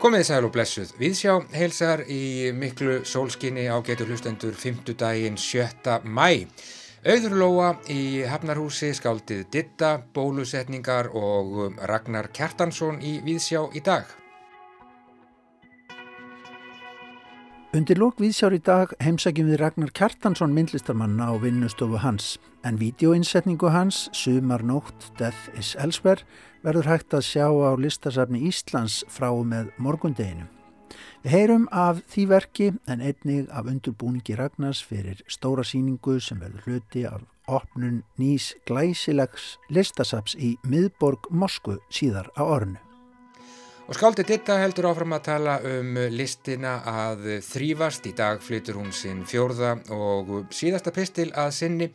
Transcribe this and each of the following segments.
Komið sæl og blessuð. Viðsjá heilsar í miklu sólskinni á getur hlustendur 5. daginn 7. mæ. Auðurlóa í Hafnarhúsi skáldið Ditta, bólusetningar og Ragnar Kjartansson í Viðsjá í dag. Undir lók viðsjár í dag heimsækjum við Ragnar Kjartansson myndlistarmanna á vinnustofu hans en vídeoinsetningu hans, Sumar nótt, Death is Elsewhere, verður hægt að sjá á listasafni Íslands frá með morgundeginu. Við heyrum af því verki en einnig af undurbúningi Ragnars fyrir stóra síningu sem verður hluti af opnun nýs glæsilegs listasafs í miðborg Mosku síðar á ornu. Og skáldið Ditta heldur áfram að tala um listina að þrýfast. Í dag flytur hún sinn fjórða og síðasta pistil að sinni.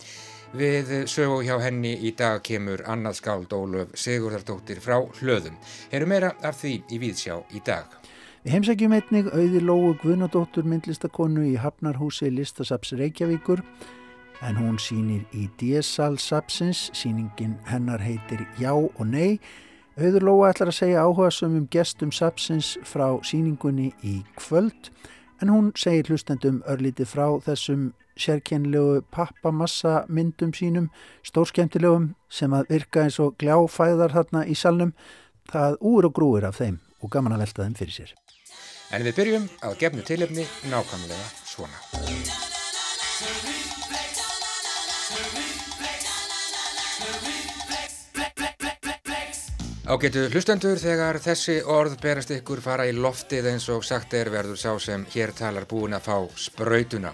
Við sögu hjá henni í dag kemur annað skáld Ólöf Sigurðardóttir frá hlöðum. Heru meira af því í Víðsjá í dag. Við heimsækjum einnig auði Lóu Guðnadóttur myndlistakonu í Hafnarhúsi listasaps Reykjavíkur en hún sínir í DSL sapsins. Síningin hennar heitir Já og Nei Auður Lóa ætlar að segja áhuga sömum gestum sapsins frá síningunni í kvöld en hún segir hlustendum örlítið frá þessum sérkennlegu pappamassa myndum sínum, stórskemtilegum sem að virka eins og gljáfæðar þarna í salnum. Það úr og grúir af þeim og gaman að velta þeim fyrir sér. En við byrjum að gefnu tilefni nákvæmlega svona. Ágetu hlustendur þegar þessi orð berast ykkur fara í loftið eins og sagt er verður sá sem hér talar búin að fá sprautuna.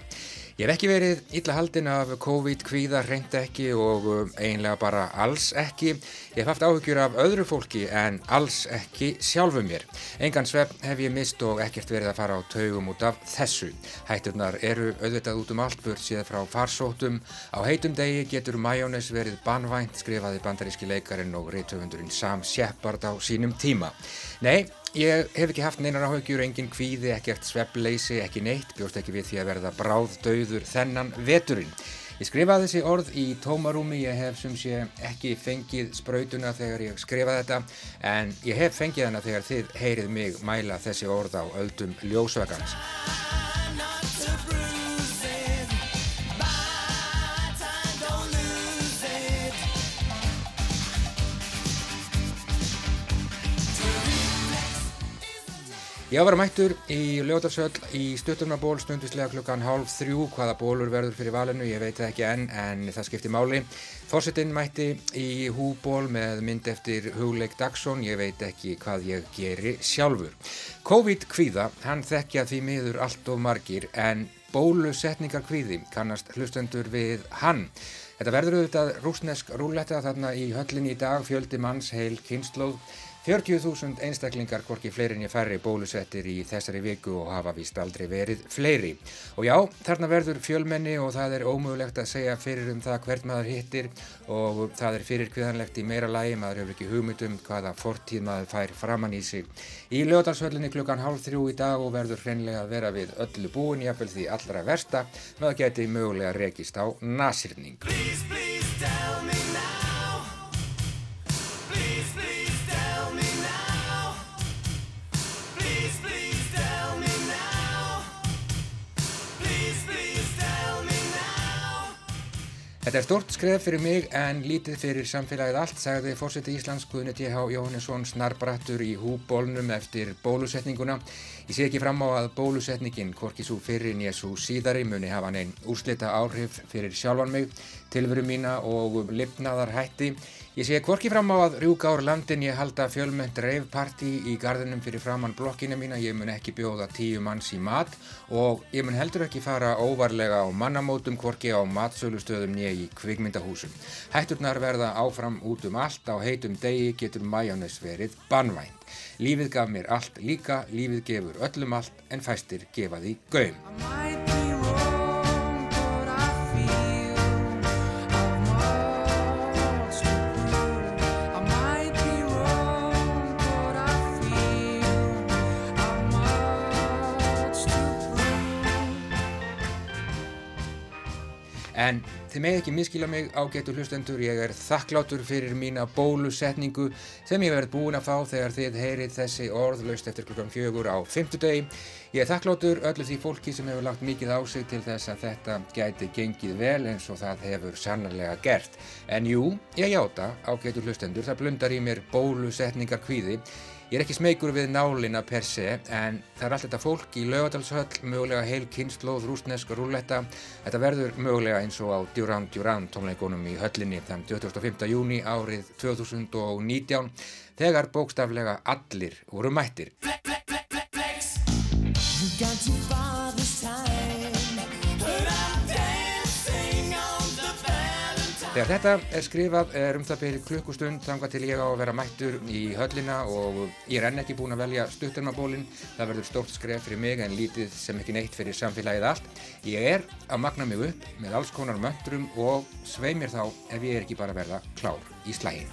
Ég hef ekki verið illa haldin af COVID-kvíða, reynd ekki og um, eiginlega bara alls ekki. Ég hef haft áhugjur af öðru fólki en alls ekki sjálfu mér. Engan svepp hef ég mist og ekkert verið að fara á taugum út af þessu. Hætturnar eru auðvitað út um allt burt síðan frá farsótum. Á heitum degi getur majónes verið banvænt, skrifaði bandaríski leikarin og reytöfundurinn Sam Shepard á sínum tíma. Nei, Ég hef ekki haft neinar áhugjur, engin kvíði, ekkert sveppleysi, ekki neitt, bjóst ekki við því að verða bráð döður þennan veturinn. Ég skrifaði þessi orð í tómarúmi, ég hef sem sé ekki fengið sprautuna þegar ég skrifaði þetta, en ég hef fengið hana þegar þið heyrið mig mæla þessi orð á öldum ljósvagans. Ég var mættur í Ljótarsöll í stutturnaból stundislega klukkan hálf þrjú hvaða bólur verður fyrir valinu, ég veit það ekki enn en það skiptir máli. Fórsettinn mætti í húból með mynd eftir Hugleik Dagsson, ég veit ekki hvað ég geri sjálfur. COVID-kvíða, hann þekkja því miður allt of margir en bólusetningar kvíði kannast hlustendur við hann. Þetta verður auðvitað rúsnesk rúletta þarna í höllinni í dag, fjöldi manns heil kynnslóð 40.000 einstaklingar hvorki fleirin ég færri bólusettir í þessari viku og hafa vist aldrei verið fleiri. Og já, þarna verður fjölmenni og það er ómögulegt að segja fyrir um það hvert maður hittir og það er fyrir kviðanlegt í meira lægi, maður hefur ekki hugmyndum hvaða fortíð maður fær framann í sig. Í lögdagsvöllinni klukkan hálf þrjú í dag og verður hreinlega að vera við öllu búin, jáfnvel því allra versta, maður geti mögulega rekist á nasirning. Please, please Þetta er stort skref fyrir mig en lítið fyrir samfélagið allt, sagði fórseti Íslands Guðni T.H. Jóhannesson snarbrattur í húbólnum eftir bólusetninguna. Ég sé ekki fram á að bólusetningin, hvorki svo fyrir ég svo síðari, muni hafa neinn úrslita áhrif fyrir sjálfan mig, tilveru mína og lifnaðar hætti. Ég sé hvorki fram á að rjúka ár landin ég halda fjölmönd reivparti í gardinum fyrir framann blokkina mína, ég mun ekki bjóða tíu manns í mat og ég mun heldur ekki fara óvarlega á mannamótum hvorki á matsölustöðum nýja í kvikmyndahúsum. Hætturnar verða áfram út um allt, á heitum degi getur majónes verið bannvænt. Lífið gaf mér allt líka, lífið gefur öllum allt en fæstir gefa því gaum. En þið með ekki miskila mig ágætu hlustendur, ég er þakklátur fyrir mína bólusetningu sem ég verði búin að fá þegar þið heyrið þessi orðlaust eftir klukkan fjögur á fymtudegi. Ég er þakklátur öllu því fólki sem hefur lagt mikið á sig til þess að þetta gæti gengið vel eins og það hefur sannarlega gert. En jú, ég játa ágætu hlustendur, það blundar í mér bólusetningar kvíði Ég er ekki smeykur við nálina per se en það er allt þetta fólk í laugadalshöll, mögulega heil kynnslóð, rúsnesk, rúlletta. Þetta verður mögulega eins og á Duran Duran tónleikonum í höllinni þann 25. júni árið 2019 þegar bókstaflega allir voru mættir. Þegar þetta er skrifað er um það byrju klukkustund þanga til ég á að vera mættur í höllina og ég er enn ekki búin að velja stuttarmabólinn. Það verður stórt skref fyrir mig en lítið sem ekki neitt fyrir samfélagið allt. Ég er að magna mig upp með alls konar möndrum og svei mér þá ef ég er ekki bara að verða klár í slægin.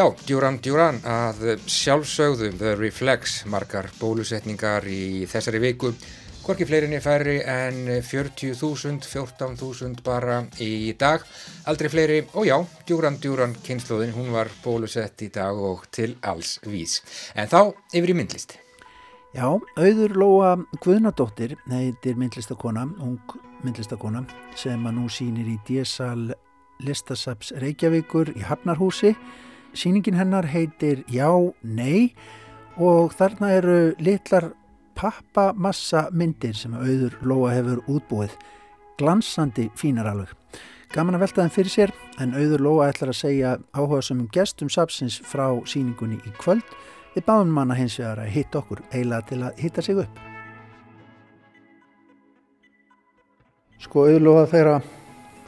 Já, Duran Duran að sjálfsögðum The Reflex margar bólusetningar í þessari viku Hvorki fleirinni færri en 40.000, 14.000 bara í dag. Aldrei fleiri og já, Duran Duran kynnslóðin, hún var bólusett í dag og til alls vís. En þá yfir í myndlist. Já, auður Lóa Guðnadóttir heitir myndlistakona, ung myndlistakona sem að nú sýnir í DSL Listasaps Reykjavíkur í Hafnarhúsi Sýningin hennar heitir Já, Nei og þarna eru litlar pappamassa myndir sem auður Lóa hefur útbúið. Glansandi fínar alveg. Gaman að velta þeim fyrir sér en auður Lóa ætlar að segja áhuga sem um gestum sapsins frá síningunni í kvöld. Við báðum manna hins vegar að hitta okkur eila til að hitta sig upp. Sko auður Lóa þegar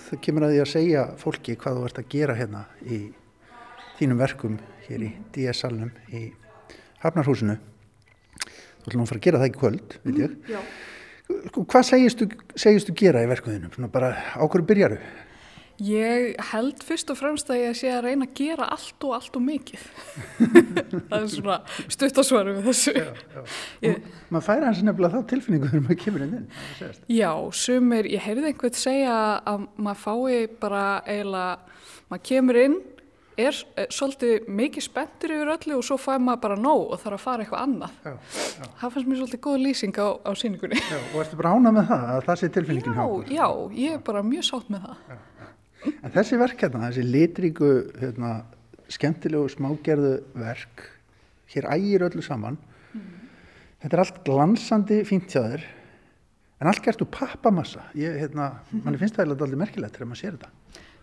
það kemur að því að segja fólki hvað þú ert að gera hérna í þínum verkum hér í DS-salnum í Hafnarhúsinu þú ætlum að fara að gera það ekki kvöld veit ég mm, hvað segistu, segistu gera í verkuðinu? Svona bara á hverju byrjaru? Ég held fyrst og fremst að ég sé að reyna að gera allt og allt og mikið. það er svona stuttasvaru við þessu. Já, já. Maður færa hans nefnilega þá tilfinningu þegar maður kemur inn inn. Já, sumir, ég heyrði einhvern segja að maður fái bara eiginlega, maður kemur inn, er, er svolítið mikið spenntur yfir öllu og svo fær maður bara nóg og þarf að fara eitthvað annað. Já, já. Það fannst mér svolítið góð lýsing á, á síningunni. Já, og ertu bara ánað með það, að það sé tilfinningin hjá? Já, já, ég er bara mjög sátt með það. En þessi verk hérna, þessi litríku, hérna, skemmtilegu smágerðu verk, hér ægir öllu saman, mm. þetta er allt glansandi fínt hjá þér, en allt gert úr pappamassa. Ég, hérna, manni finnst það alveg merkilegt þegar maður sér þetta.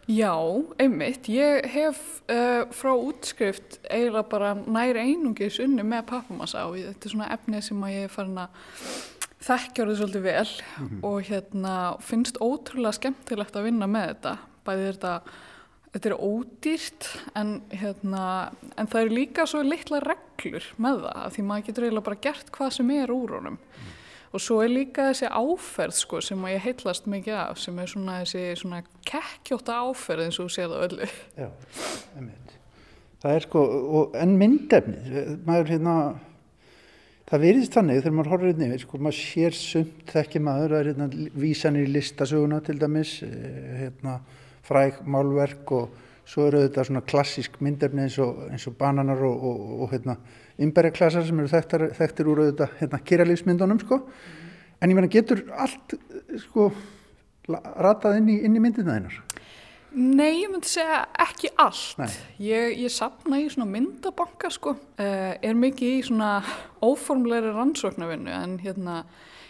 Já, einmitt. Ég hef uh, frá útskrift eiginlega bara nær einungis unni með pappamassa og þetta er svona efnið sem ég er farin að þekkja orðið svolítið vel mm -hmm. og hérna finnst ótrúlega skemmtilegt að vinna með þetta bæði þetta, þetta er ódýrt en, hérna, en það eru líka svo litla reglur með það því maður getur eiginlega bara gert hvað sem er úr honum mm. Og svo er líka þessi áferð sko, sem ég heitlast mikið af sem er svona þessi svona kekkjóta áferð eins og séð á öllu. Já, einmitt. Það er sko, en myndefni maður hérna Það verðist þannig þegar maður horfður inn yfir, sko, maður sér sumt þekki maður, það er hérna vísanir í listasöguna til dæmis, eh, hérna, fræg málverk og svo eru þetta svona klassísk myndefni eins og, eins og bananar og, og, og hérna, ymberjaklassar sem eru þekktar, þekktir úr þetta hérna, kýralífsmyndunum sko. Mm. En ég meina getur allt sko ratað inn í, inn í myndina þeinar? Nei, ég myndi segja ekki allt. Ég, ég sapna í svona myndabanka sko, uh, er mikið í svona óformleiri rannsóknarvinnu en hérna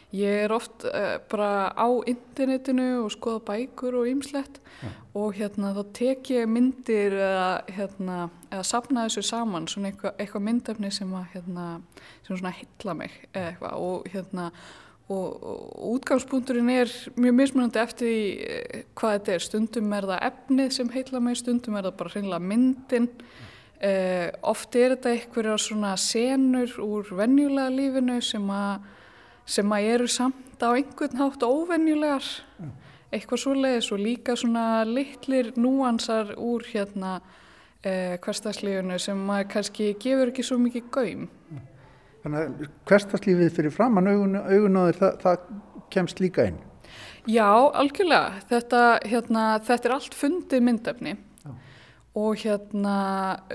Ég er oft uh, bara á internetinu og skoða bækur og ýmslegt ja. og hérna þá tek ég myndir eða, hérna, eða sapna þessu saman, svona eitthvað, eitthvað myndafni sem að hérna, sem svona hitla mig eitthvað og hérna og, og útgangspunkturinn er mjög mismunandi eftir því uh, hvað þetta er, stundum er það efnið sem hitla mig, stundum er það bara hreinlega myndin ja. uh, oft er þetta eitthvað svona senur úr venjulega lífinu sem að sem að eru samt á einhvern hátt óvenjulegar mm. eitthvað svoleiðis og líka svona litlir núansar úr hérna eh, hverstagslífunu sem maður kannski gefur ekki svo mikið gaum mm. Þannig að hverstagslífið fyrir framann augun, augun á þér, það, það kemst líka inn Já, algjörlega þetta, hérna, þetta er allt fundið myndefni Já. og hérna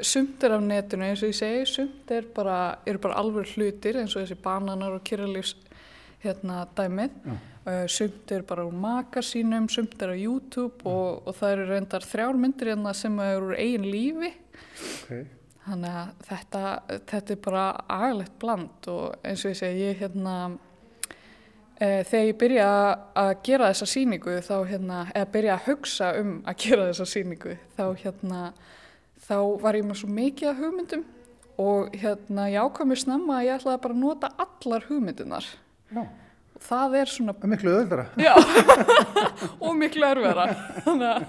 sumt er af netinu eins og ég segi, sumt er bara, bara alveg hlutir eins og þessi bananar og kyrralífs hérna dæmið uh, sumt er bara úr makasínum sumt er á YouTube mm. og, og það eru reyndar þrjár myndir hérna sem eru úr eigin lífi okay. þannig að þetta, þetta er bara agalegt bland og eins og ég segi ég hérna uh, þegar ég byrja að gera þessa síningu þá hérna, eða byrja að hugsa um að gera þessa síningu þá hérna þá var ég með svo mikið af hugmyndum og hérna ég ákvæm mér snemma að ég ætlaði bara að nota allar hugmyndunar Já. Það er svona... Miklu öðvara. Já, og miklu örvara. Þannig að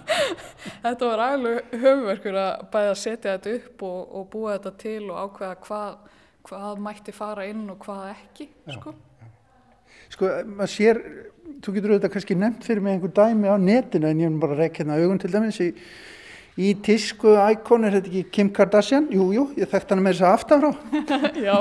þetta var alveg höfverkur að bæða að setja þetta upp og, og búa þetta til og ákveða hvað, hvað mætti fara inn og hvað ekki, Já. sko. Sko, maður sér, þú getur auðvitað kannski nefnt fyrir mig einhver dæmi á netinu en ég hef bara rekk hérna augun til dæmis í, í tísku íkon, er þetta ekki Kim Kardashian? Jú, jú, ég þekkt hana með þess að aftanfrá. Já,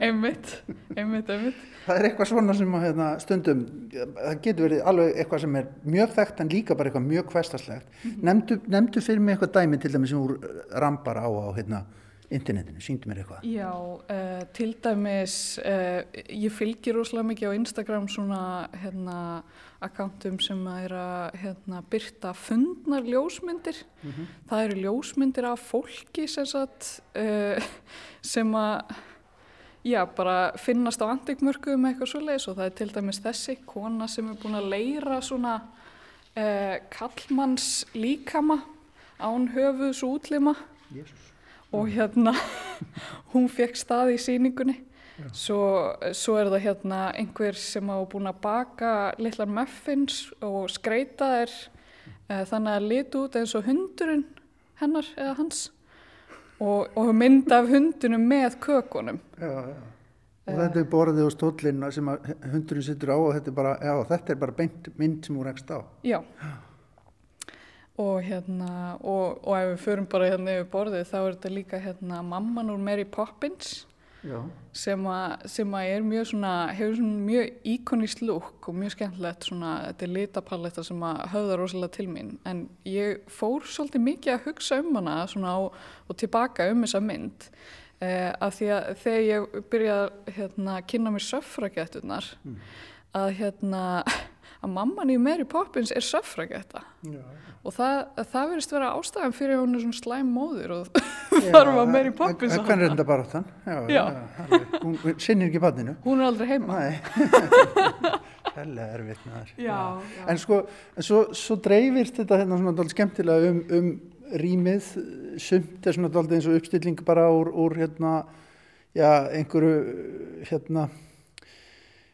einmitt, einmitt, einmitt það er eitthvað svona sem að hérna, stundum, það getur verið alveg eitthvað sem er mjög þekkt en líka bara eitthvað mjög hverstaslegt. Mm -hmm. Nemndu, nemndu fyrir mig eitthvað dæmi til dæmis sem úr rambar á á hérna, internetinu, síndu mér eitthvað. Já, uh, til dæmis, uh, ég fylgir ósláð mikið á Instagram svona hérna akkantum sem er að hérna, byrta fundnar ljósmyndir. Mm -hmm. Það eru ljósmyndir af fólki sem, sagt, uh, sem að Já, bara finnast á antikmörku um eitthvað svo leiðis og það er til dæmis þessi kona sem er búin að leira svona eh, kallmanns líkama án höfuðs útlima Jesus. og hérna hún fekk stað í síningunni svo, svo er það hérna einhver sem á búin að baka litlar muffins og skreita þær eh, þannig að litu út eins og hundurinn hennar eða hans. Og, og mynda af hundunum með kökunum. Já, já. og þetta er borðið á stóllin sem hundurinn sittur á og þetta er bara, já, þetta er bara beint mynd sem hún rekst á. Já. Og hérna og, og ef við förum bara hérna yfir borðið þá er þetta líka hérna mamman úr Mary Poppins sem, a, sem að er mjög svona hefur svona mjög íkonist lúk og mjög skemmtilegt svona þetta er litapalletta sem að höfða rosalega til mín en ég fór svolítið mikið að hugsa um hana svona og, og tilbaka um þessa mynd eh, af því að þegar ég byrjaði hérna, að kynna mér söffragettunar mm. að hérna að mamman í Mary Poppins er söffragetta. Og það, það verðist vera ástæðan fyrir að hún er svona slæm móður og þarf að Mary Poppins að er þetta bara áttan? hún sinnir ekki banninu hún er aldrei heima. Hella erfitt með þar en sko, en svo, svo dreifist þetta hérna svona skemmtilega um, um rýmið, sumt er svona doldið eins og uppstilling bara úr, úr hérna, já, einhverju hérna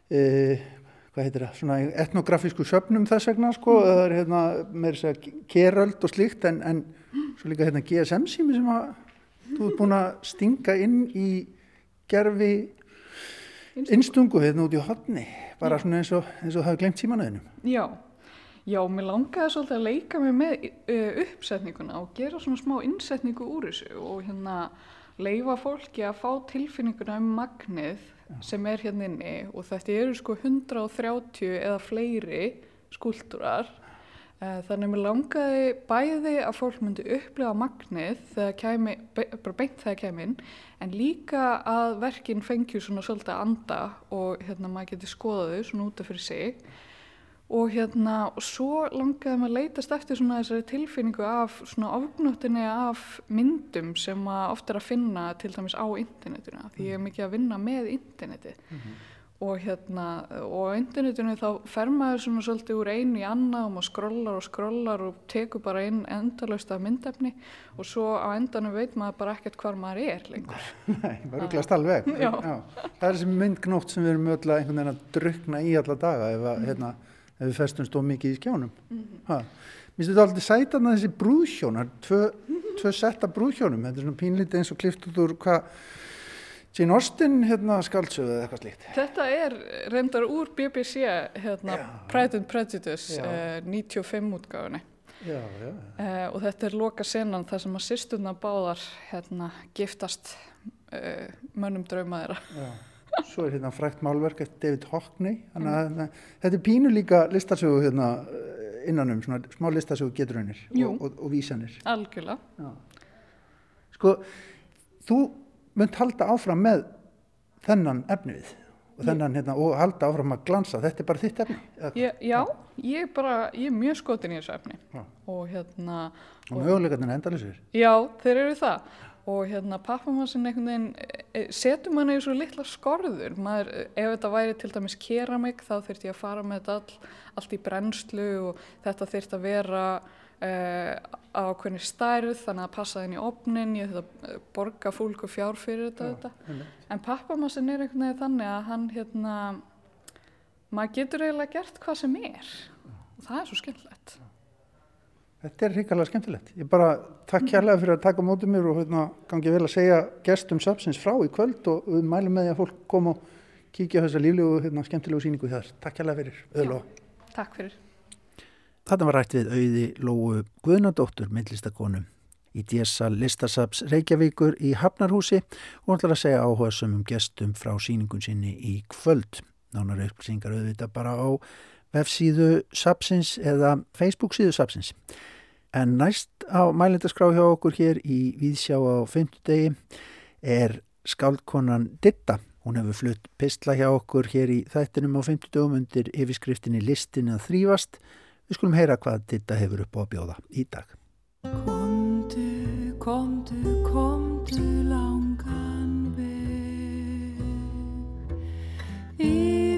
eða hvað heitir það, svona etnografísku söpnum þess vegna sko, mm. það er hérna með þess að keröld og slíkt en, en svo líka hérna GSM sími sem að þú ert búin að stinga inn í gerfi innstungu hérna út í hodni, bara svona eins og, eins og það hefur glemt símanöðinum. Já, já, mér langaði svolítið að leika mig með uh, uppsetninguna og gera svona smá innsetningu úr þessu og hérna leifa fólki að fá tilfinninguna um magnið sem er hérna inni og þetta eru sko 130 eða fleiri skúltúrar eh, þannig að mér langaði bæði að fólk myndi upplifa magnið þegar kemi, bara beint þegar kemur en líka að verkinn fengjur svona svolítið að anda og hérna maður geti skoðaðu svona útaf fyrir sig og hérna og svo langaði maður að leytast eftir svona þessari tilfinningu af svona ofgnóttinni af myndum sem maður oft er að finna til dæmis á internetinu því ég er mikið að vinna með interneti mm -hmm. og hérna og á internetinu þá fer maður svona svolítið úr einu í annað og maður skrollar og skrollar og tekur bara inn endalust af myndefni og svo á endanum veit maður bara ekkert hvar maður er lengur Nei, maður rugglaðst alveg Já. Já. Það er þessi myndgnótt sem við erum öll að einhvern veginn að drukna í alla daga ef að mm. hérna ef við festumst of mikið í skjánum. Mm -hmm. mér finnst þetta alltaf sætan að þessi brúðhjón tvö, tvö setta brúðhjónum. Þetta er svona pínlítið eins og klift út úr hvað Jane Austen hérna, skaldsöðu eða eitthvað slíkt. Þetta er reyndar úr BBC hérna, Pride and Prejudice uh, 95 útgáðunni. Uh, og þetta er loka senan þar sem að sýsturna báðar hérna, giftast uh, mönnum drauma þeirra svo er hérna frækt málverk eftir David Hockney. Þannig að mm. þetta er pínu líka listasögu hérna innanum, svona smá listasögu geturunir og, og, og vísanir. Algjörlega. Já. sko, þú munt halda áfram með þennan efnið og þennan hérna og halda áfram að glansa. Þetta er bara þitt efni ég, já, ég er bara, ég er mjög skotin í þessu efni. Já. og hérna og möguleikarnir endalisir já, þeir eru það og hérna pappamannsinn einhvern veginn e, setur manni í svo litla skorður. Maður, ef þetta væri til dæmis keramik þá þurft ég að fara með þetta all, allt í brennslu og þetta þurft að vera uh, á hvernig stærð þannig að passa þinn í opnin ég þurft að borga fólk og fjár fyrir þetta, Já, þetta. en pappamannsinn er einhvern veginn þannig að hann hérna maður getur eiginlega gert hvað sem er. Og það er svo skemmtilegt Þetta er ríkala skemmtilegt. Ég bara takk kærlega fyrir að taka mótið mér og hérna gangi vel að segja gestum Sapsins frá í kvöld og við mælum með því að fólk koma og kíkja á þessa líflegu og hérna, skemmtilegu síningu þar. Takk kærlega fyrir. Öðló. Takk fyrir. Þetta var rætt við auði Lóu Guðnadóttur, myndlistakonu í DSA Listasaps Reykjavíkur í Hafnarhúsi og ætlar að segja áhuga sömum gestum frá síningun sinni í kvöld. Nánar upplýsingar auðvita bara á vefsíðu Sapsins eða Facebook síðu Sapsins. En næst á mælindaskrá hjá okkur hér í Víðsjá á fymtudegi er skáldkonan Ditta. Hún hefur flutt pistla hjá okkur hér í þættinum á fymtudögum undir yfirskriftinni listin að þrýfast. Við skulum heyra hvað Ditta hefur upp á að bjóða í dag. Komdu, komdu, komdu langan veg Yfir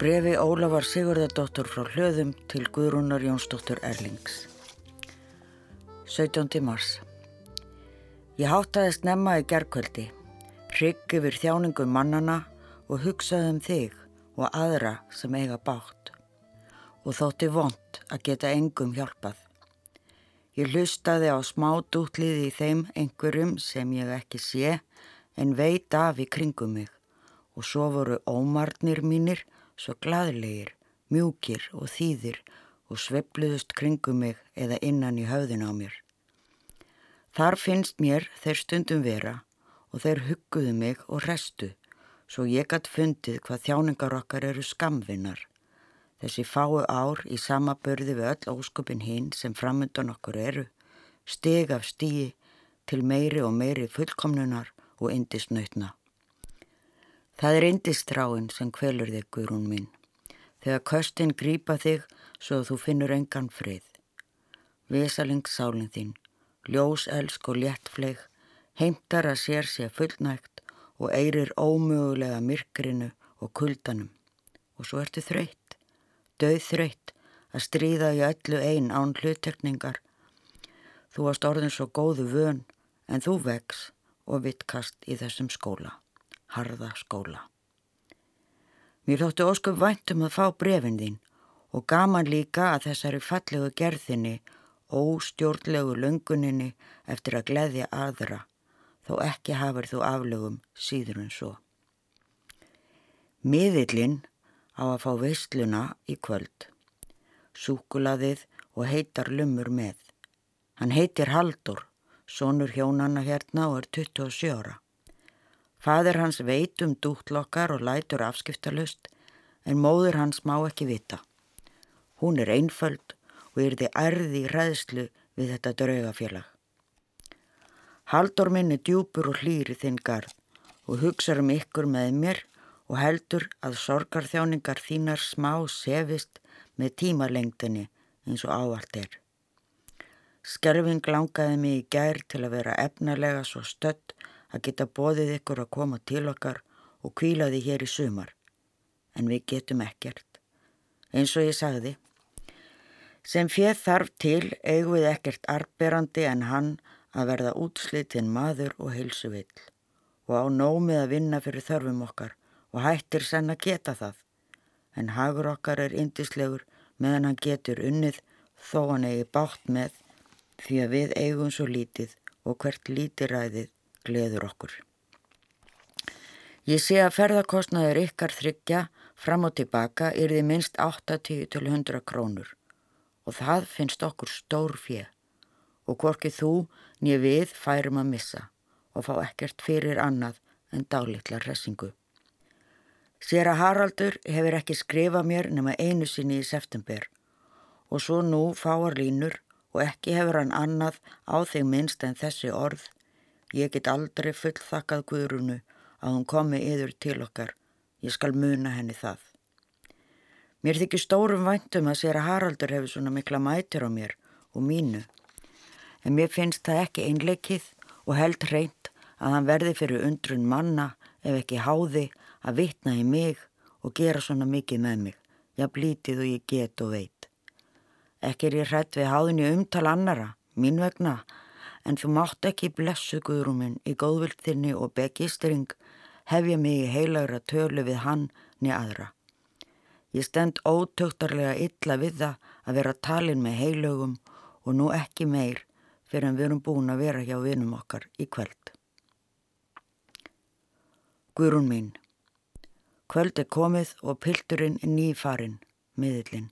brefi Ólafar Sigurðardóttur frá hlöðum til Guðrúnar Jónsdóttur Erlings. 17. mars. Ég háttaði snemma í gerkvöldi, hrygg yfir þjáningum mannana og hugsaði um þig og aðra sem eiga bátt. Og þótti vond að geta engum hjálpað. Ég hlustaði á smá dútlið í þeim einhverjum sem ég ekki sé en veit af í kringum mig og svo voru ómarnir mínir svo glaðlegir, mjúkir og þýðir og svepluðust kringum mig eða innan í höfðin á mér. Þar finnst mér þeir stundum vera og þeir hugguðu mig og restu svo ég gætt fundið hvað þjáningar okkar eru skamvinnar. Þessi fáu ár í sama börði við öll óskupin hinn sem framöndan okkur eru, steg af stíi til meiri og meiri fullkomnunar og indisnautna. Það er indistráin sem kvelur þig, Guðrún minn. Þegar köstin grýpa þig svo að þú finnur engan frið. Vesalingssálinn þín, ljós, elsk og léttfleig, heimtar að sér sé fullnægt og eirir ómögulega myrkrinu og kuldanum. Og svo ertu þreytt, döð þreytt að stríða í öllu einn án hlutekningar. Þú varst orðin svo góðu vön en þú vex og vittkast í þessum skóla harða skóla. Mér þóttu ósköp væntum að fá brefin þín og gaman líka að þessari fallegu gerðinni, óstjórnlegu lönguninni eftir að gleðja aðra, þó ekki hafur þú aflögum síður en svo. Miðillinn á að fá veistluna í kvöld, súkulaðið og heitar lumur með. Hann heitir Haldur, sonur hjónanna hérna og er 27 ára. Fadir hans veit um dúttlokkar og lætur afskiptalust en móður hans má ekki vita. Hún er einföld og er þið ærði í ræðslu við þetta draugafélag. Haldur minn er djúpur og hlýri þinn garð og hugsa um ykkur með mér og heldur að sorgarþjáningar þínar smá sefist með tímalengdini eins og ávalt er. Skelving langaði mig í gær til að vera efnalega svo stött að geta bóðið ykkur að koma til okkar og kvíla því hér í sumar. En við getum ekkert. Eins og ég sagði, sem fér þarf til eigum við ekkert arberandi en hann að verða útslitinn maður og heilsuvill og á nómið að vinna fyrir þörfum okkar og hættir senn að geta það. En hagur okkar er indislegur meðan hann getur unnið þó hann eigi bátt með því að við eigum svo lítið og hvert lítiræðið gleður okkur. Ég sé að ferðarkostnaður ykkar þryggja fram og tilbaka er því minst 80 til 100 krónur og það finnst okkur stór fjö og hvorki þú nýja við færum að missa og fá ekkert fyrir annað en dálitla ressingu. Sér að Haraldur hefur ekki skrifað mér nema einu sinni í september og svo nú fáar línur og ekki hefur hann annað á þig minnst en þessi orð. Ég get aldrei fullþakkað Guðrunu að hún komi yður til okkar. Ég skal muna henni það. Mér þykir stórum væntum að sér að Haraldur hefur svona mikla mætir á mér og mínu. En mér finnst það ekki einleikið og held reynd að hann verði fyrir undrun manna ef ekki háði að vitna í mig og gera svona mikið með mig. Já, blítið og ég get og veit. Ekki er ég hrætt við háðinni umtal annara, mín vegna, en þú mátt ekki blessu guðrúminn í góðvildinni og begistring hefja mig í heilagra tölu við hann niður aðra. Ég stend ótöktarlega illa við það að vera talin með heilögum og nú ekki meir fyrir en við erum búin að vera hjá vinum okkar í kvöld. Guðrún mín, kvöld er komið og pilturinn er nýfarinn, miðillinn.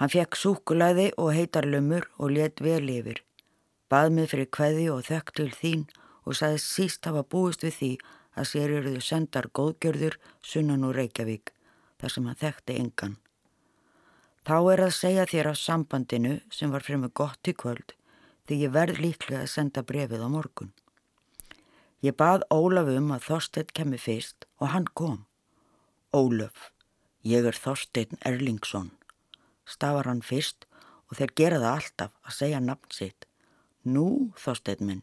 Hann fekk súkulæði og heitarlömmur og let vel yfir, bað mig fyrir kveði og þökk til þín og sagði síst hafa búist við því að sér eruðu sendar góðgjörður sunnan úr Reykjavík, þar sem hann þekkti engan. Þá er að segja þér af sambandinu sem var fremur gott í kvöld því ég verð líklega að senda brefið á morgun. Ég bað Ólaf um að Þorstein kemur fyrst og hann kom. Ólaf, ég er Þorstein Erlingsson. Stafar hann fyrst og þeir gera það alltaf að segja nafn sitt. Nú, Þorstein minn,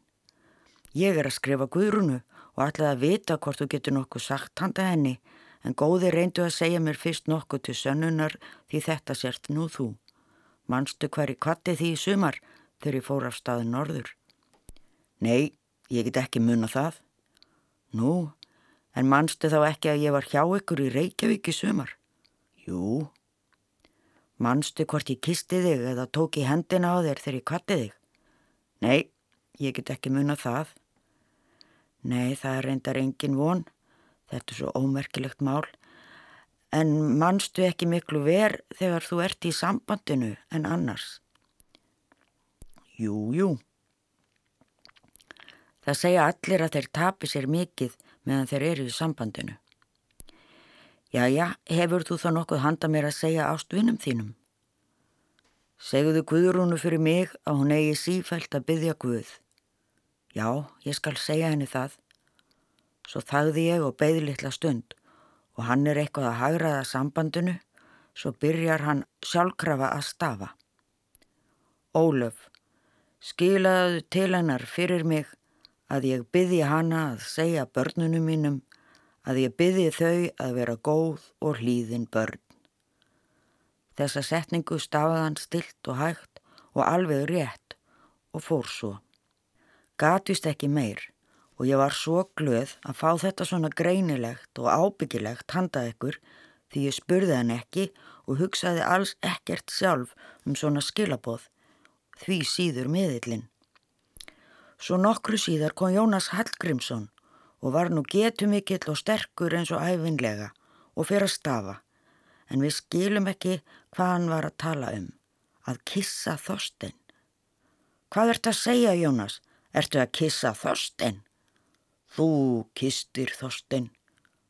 ég er að skrifa Guðrunu og ætlaði að vita hvort þú getur nokkuð sagt handa henni en góði reyndu að segja mér fyrst nokkuð til sönnunar því þetta sért nú þú. Manstu hverju kvatti því í sumar þegar ég fór af staðin norður? Nei, Ég get ekki munna það. Nú, en mannstu þá ekki að ég var hjá ykkur í Reykjavík í sumar? Jú. Mannstu hvort ég kisti þig eða tók í hendina á þér þegar ég kvatti þig? Nei, ég get ekki munna það. Nei, það reyndar engin von. Þetta er svo ómerkilegt mál. En mannstu ekki miklu ver þegar þú ert í sambandinu en annars? Jú, jú. Það segja allir að þeir tapi sér mikið meðan þeir eru í sambandinu. Jæja, hefur þú þá nokkuð handa mér að segja ástvinnum þínum? Segðu Guðrúnu fyrir mig að hún eigi sífælt að byggja Guð. Já, ég skal segja henni það. Svo þagði ég og beði litla stund og hann er eitthvað að hagraða sambandinu, svo byrjar hann sjálfkrafa að stafa. Ólöf, skilaðu til hennar fyrir mig að ég byrði hana að segja börnunum mínum að ég byrði þau að vera góð og hlýðin börn. Þessa setningu stafaðan stilt og hægt og alveg rétt og fór svo. Gatist ekki meir og ég var svo glöð að fá þetta svona greinilegt og ábyggilegt handað ykkur því ég spurði hann ekki og hugsaði alls ekkert sjálf um svona skilaboð því síður miðillinn. Svo nokkru síðar kom Jónas Hallgrímsson og var nú getumikill og sterkur eins og æfinlega og fyrir að stafa. En við skilum ekki hvað hann var að tala um. Að kissa þorsten. Hvað ert að segja Jónas? Ertu að kissa þorsten? Þú kistir þorsten.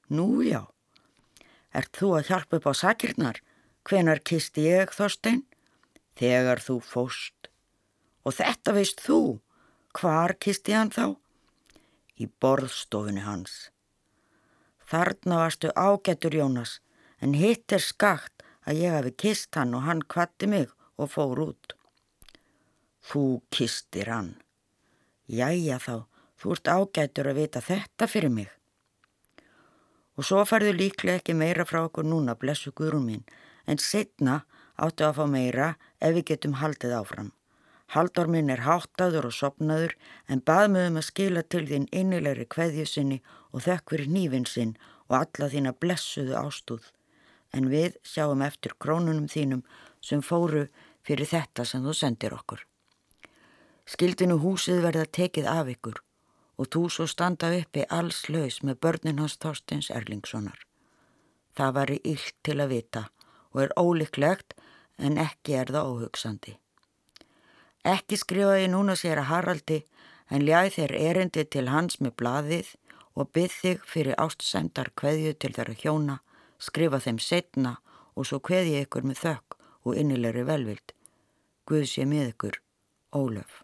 Nú já. Ert þú að hjálpa upp á sakirnar? Hvenar kisti ég þorsten? Þegar þú fóst. Og þetta veist þú. Hvar kisti hann þá? Í borðstofunni hans. Þarna varstu ágættur Jónas, en hitt er skakt að ég hafi kist hann og hann kvatti mig og fór út. Þú kistir hann. Jæja þá, þú ert ágættur að vita þetta fyrir mig. Og svo farðu líklega ekki meira frá okkur núna, blessu guðrum mín, en setna áttu að fá meira ef við getum haldið áfram. Haldur minn er háttaður og sopnaður en bað mig um að skila til þín innilegri kveðju sinni og þökk fyrir nývin sinn og alla þína blessuðu ástúð. En við sjáum eftir krónunum þínum sem fóru fyrir þetta sem þú sendir okkur. Skildinu húsið verða tekið af ykkur og þú svo standa uppi alls laus með börnin hans Þorstins Erlingssonar. Það var í illt til að vita og er ólíklegt en ekki er það óhugsandi. Ekki skrifaði núna sér að Haraldi en ljaði þeir erindi til hans með blaðið og byggð þig fyrir ástsendar kveðju til þeirra hjóna, skrifa þeim setna og svo kveði ykkur með þökk og innilegri velvild. Guð sé með ykkur, Ólaf.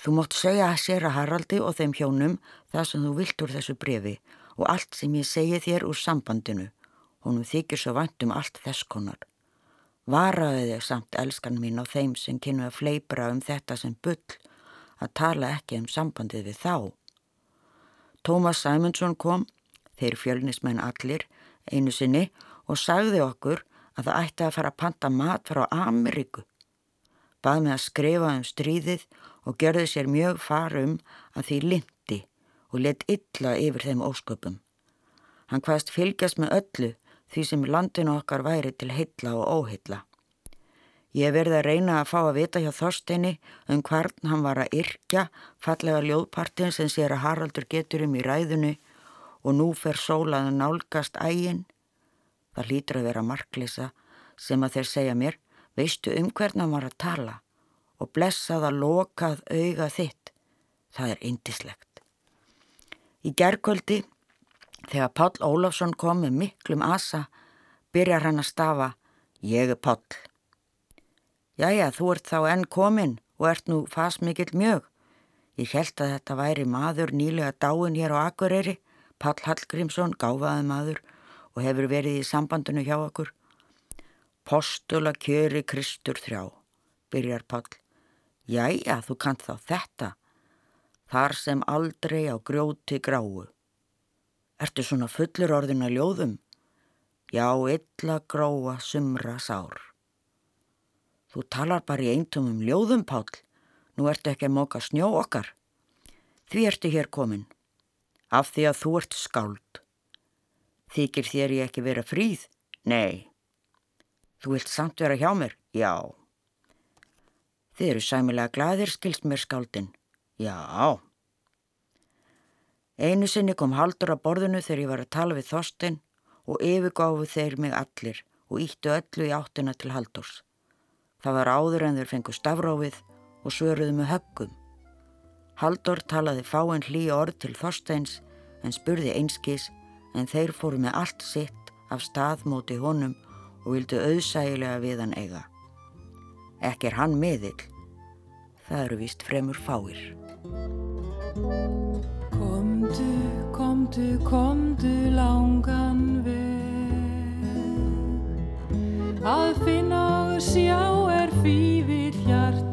Þú mótt segja að sér að Haraldi og þeim hjónum það sem þú vilt úr þessu brefi og allt sem ég segi þér úr sambandinu. Honum þykir svo vant um allt þess konar. Varaði þig samt elskan mín á þeim sem kynnu að fleipra um þetta sem bull að tala ekki um sambandið við þá. Tómas Sæmundsson kom, þeir fjölnismenn allir, einu sinni og sagði okkur að það ætti að fara að panta mat frá Ameríku. Bað með að skrifa um stríðið og gerði sér mjög farum að því lindi og let illa yfir þeim ósköpum. Hann hvaðst fylgjast með öllu því sem landinu okkar væri til heilla og óheilla. Ég verði að reyna að fá að vita hjá Þorsteini um hvern hann var að yrkja fallega ljóðpartin sem sér að Haraldur getur um í ræðinu og nú fer sólaðan nálgast ægin. Það lítur að vera marklisa sem að þeir segja mér, veistu um hvern hann var að tala og blessaða lokað auga þitt. Það er indislegt. Í gerðkvöldi Þegar Pál Ólafsson kom með miklum asa, byrjar hann að stafa, ég er Pál. Jæja, þú ert þá enn komin og ert nú fast mikill mjög. Ég held að þetta væri maður nýlega dáin hér á Akureyri, Pall Hallgrímsson, gáfaði maður og hefur verið í sambandinu hjá okkur. Postula kjöri Kristur þrjá, byrjar Pall. Jæja, þú kant þá þetta. Þar sem aldrei á grjóti gráu. Ertu svona fullur orðin að ljóðum? Já, illa gróa sumra sár. Þú talar bara í eintumum ljóðum, Pál. Nú ertu ekki að móka snjó okkar. Því ertu hér komin. Af því að þú ert skáld. Þykir þér ég ekki vera fríð? Nei. Þú vilt samt vera hjá mér? Já. Þið eru sæmilega gladir, skilst mér skáldin. Já. Einu sinni kom Haldur að borðinu þegar ég var að tala við Þorstein og yfirgáfu þeir mig allir og íttu öllu í áttina til Haldurs. Það var áður en þeir fengu stafrófið og svöruðu með höggum. Haldur talaði fáinn hlý orð til Þorsteins en spurði einskís en þeir fóru með allt sitt af stað móti honum og vildu auðsægilega við hann eiga. Ekki er hann miðill, það eru vist fremur fáir. Komdu, komdu, komdu langan veg Að finna og sjá er fývir hjartans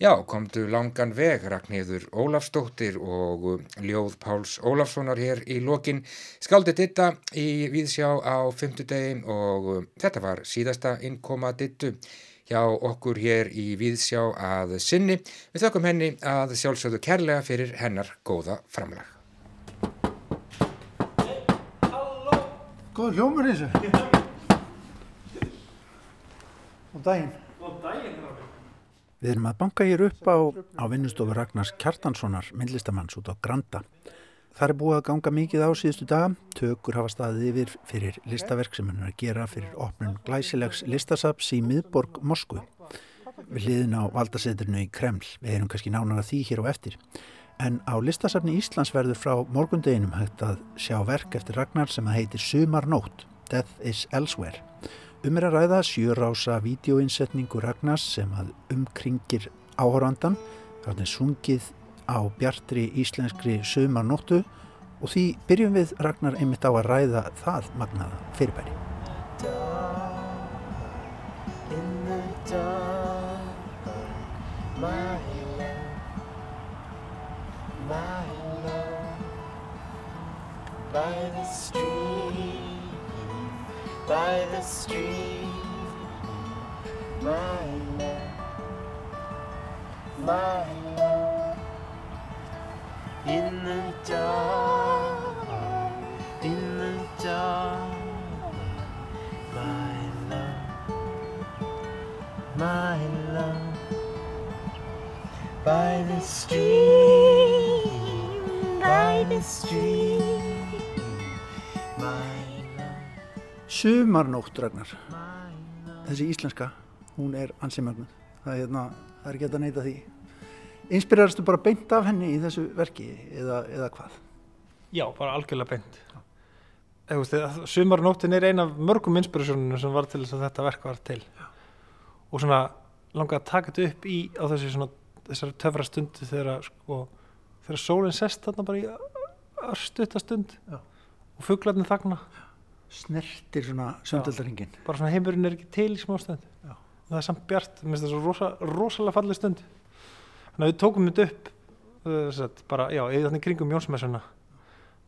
Já, komdu langan veg, Ragnhildur Ólafsdóttir og uh, Ljóð Páls Ólafssonar hér í lokin. Skaldið ditta í Víðsjá á fymtudegi og uh, þetta var síðasta innkoma dittu hjá okkur hér í Víðsjá að sinni. Við þökkum henni að sjálfsögðu kærlega fyrir hennar góða framlag. Góður hljómur eins og. Og daginn. Við erum að banka hér upp á, á vinnustofu Ragnars Kjartanssonar, myndlistamanns út á Granda. Það er búið að ganga mikið á síðustu daga. Tökur hafa staðið yfir fyrir listaverk sem hann er að gera fyrir opnun glæsilegs listasaps í miðborg Moskvu. Við hliðin á valdasetrinu í Kreml. Við erum kannski nánar að því hér á eftir. En á listasafni Íslands verður frá morgundeginum hægt að sjá verk eftir Ragnar sem að heitir Sumarnótt, Death is Elsewhere. Um er að ræða sjörása vídeoinsetningu Ragnars sem að umkringir áhórandan, þannig sungið á bjartri íslenskri sumarnóttu og því byrjum við Ragnar einmitt á að ræða það magnaða fyrirbæri. by the stream, by the stream, my love, my love, in the dark, in the dark, my love my love. By the stream, by the stream, Sumarnótt Ragnar, þessi íslenska, hún er ansi magnuð. Það er, hérna, það er ekki að neyta því. Inspirerastu bara beint af henni í þessu verki eða, eða hvað? Já, bara algjörlega beint. Sumarnóttin er ein af mörgum inspirasjónunum sem var til þess að þetta verk var til. Og svona langaði að taka þetta upp í á þessi svona, þessari töfra stundu þegar, sko, þegar sólinn sest þarna bara í örstutta stund Já. og fuglarnir þagna. Snertir svona sundöldaringin. Bara svona heimurinn er ekki til í smá stund. Já. Það er samt bjart, mér finnst það svo rosa, rosalega falleg stund. Þannig að við tókum þetta upp, uh, satt, bara, já, eða þannig kringum Jónsmessuna,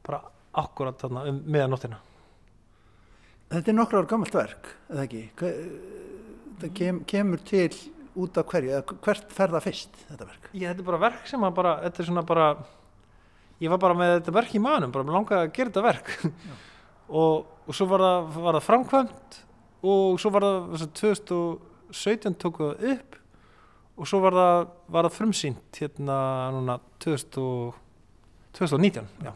bara akkurat þarna um meðanóttina. Þetta er nokkra ár gammalt verk, eða ekki? Það kem, kemur til út af hverju, eða hvert fer það fyrst, þetta verk? Ég, þetta er bara verk sem að bara, þetta er svona bara, ég var bara með þetta verk í manum, bara langaði að gera þetta verk. og, og svo var það, var það framkvæmt og svo var það þess að 2017 tóku það upp og svo var það, var það frumsýnt hérna núna 2000, og- 2019 já.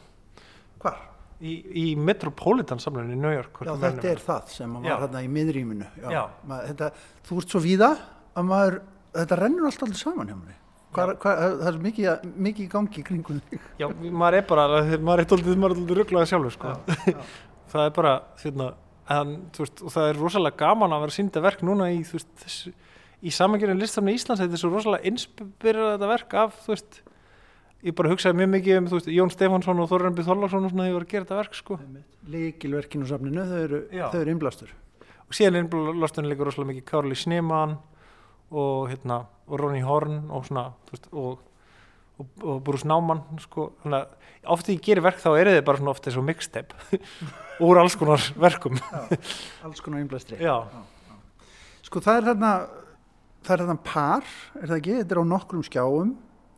Hvar? í, í Metropolitan samlunni í New York Já, þetta er það sem var Já. hérna í miðrýminu. Já. Já. Þú ert svo víða að maður, þetta rennur alltaf allir saman hjá mér. Hvar, hvar, það er mikið, mikið í gangi kringum. Já, maður er bara, maður er doldið, maður er doldið rugglaði sjálfur, sko. það er bara, hérna, en, veist, og það er rosalega gaman að vera að sýnda verk núna í, þessu, í samangjörðin listafni Íslands, þetta er svo rosalega inspirað þetta verk af, þú veist, ég bara hugsaði mjög mikið um, veist, Jón Stefánsson og Þorrembi Þorlarsson og svona, þegar ég var að gera þetta verk, sko. Líkilverkin úr safninu, þau eru, innblástur. Og síðan innblástunni líka rosalega mikið Kárli Sneemann og, hérna, og Ronny Horn og svona, þú veist, og og, og Bruce Naumann sko, þannig að oft því ég gerir verk þá eru þið bara svona oft eins og mixtape úr alls konar verkum Alls konar innblástri. já, Sko það er þarna, það er þarna par, er það ekki? Þetta er á nokkrum skjáum,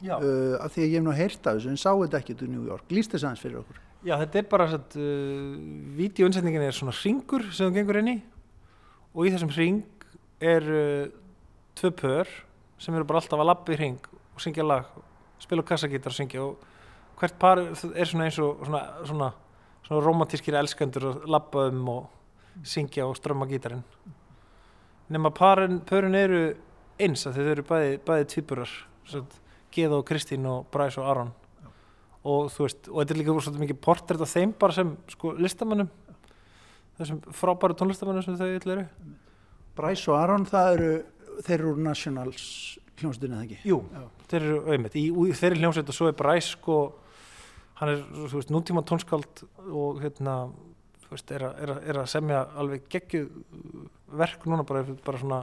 já. uh, af því að ég hef nú heyrt af þessu, en sá þetta ekki til New York. Lýst þess aðeins fyrir okkur. já þetta er bara uh, vídeoinnsetningin er svona ringur sem þú gengur inn í og í þessum ring er uh, tvö pör sem eru bara alltaf að labba í ring og syngja lag, spila kassagítar og syngja og hvert par er svona eins og svona, svona, svona romantískir elskendur að labba um og syngja og strömma gítarinn. Nema parin, pörin eru eins að þau eru bæði, bæði tvíburar Geða og Kristín og Bræs og Aron og þú veist, og þetta er líka svolítið mikið portrætt af þeim bara sem sko listamannum þessum frábæru tónlistamannum sem þau öll eru. Bræs og Aron, það eru, þeir eru úr Nationals hljómsdunni, eða ekki? Jú, Já. Þeir eru auðvitað, í, í þeirri hljómsveit og svo er Bræs sko, hann er þú veist, nútíma tónskáld og hérna, þú veist, er, er, er að semja alveg geggjuð verk núna bara, bara svona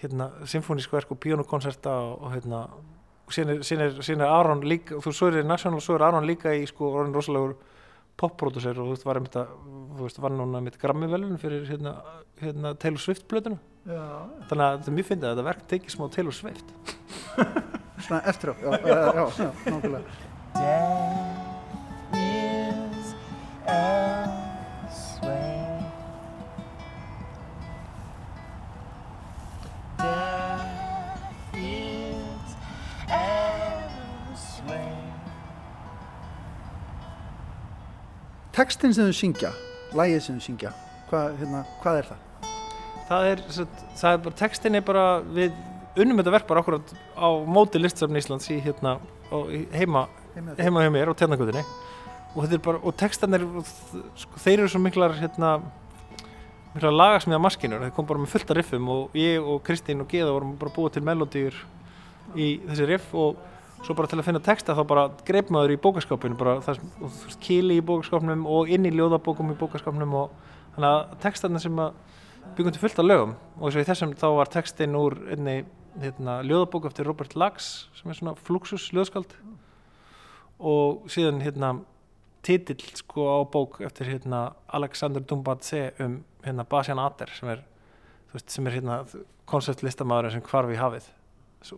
hérna, symfónísk verk og píónukonserta og, og hérna, síðan er, Aron líka, þú svo er National, svo er Aron líka í sko, orðin rosalegur popprodúser og þú veist, var einmitt að, þú veist, var núna mitt grammi velun fyrir hérna, hérna Taylor Swift blötuna Já. þannig að þetta er mjög fyndið að þetta verk tekið smá Taylor Swift Svona eftir á, já, já, já, nákvæmlega. Death is elsewhere. Death is elsewhere. Textin sem þau syngja, lægið sem þau syngja, hvað, hérna, hvað er það? það er, það er bara, textin er bara við unnum þetta verk bara akkurat á móti listsafni Íslands í hérna í heima, Heima hjá mér á tjarnagutinni og og textan er sko, þeir eru svo miklar hérna miklar lagasmiða maskinur, þeir kom bara með fullt af riffum og ég og Kristín og Geða vorum bara búið til melodýr í þessi riff og svo bara til að finna texta þá bara greip maður í bókaskapinu og, kýli í bókaskapnum og inn í ljóðabókum í bókaskapnum og þannig að textarnir sem að byggum til fullt af lögum. Og og í þessum þá var textinn úr einni hérna, ljóðabók eftir Robert Lax sem er svona fluxus ljóðskald og síðan hérna titill sko á bók eftir hérna Alexander Dumbatse um hérna Basian Ater sem er, þú veist, sem er hérna konceptlistamæðurinn sem hvarf í hafið.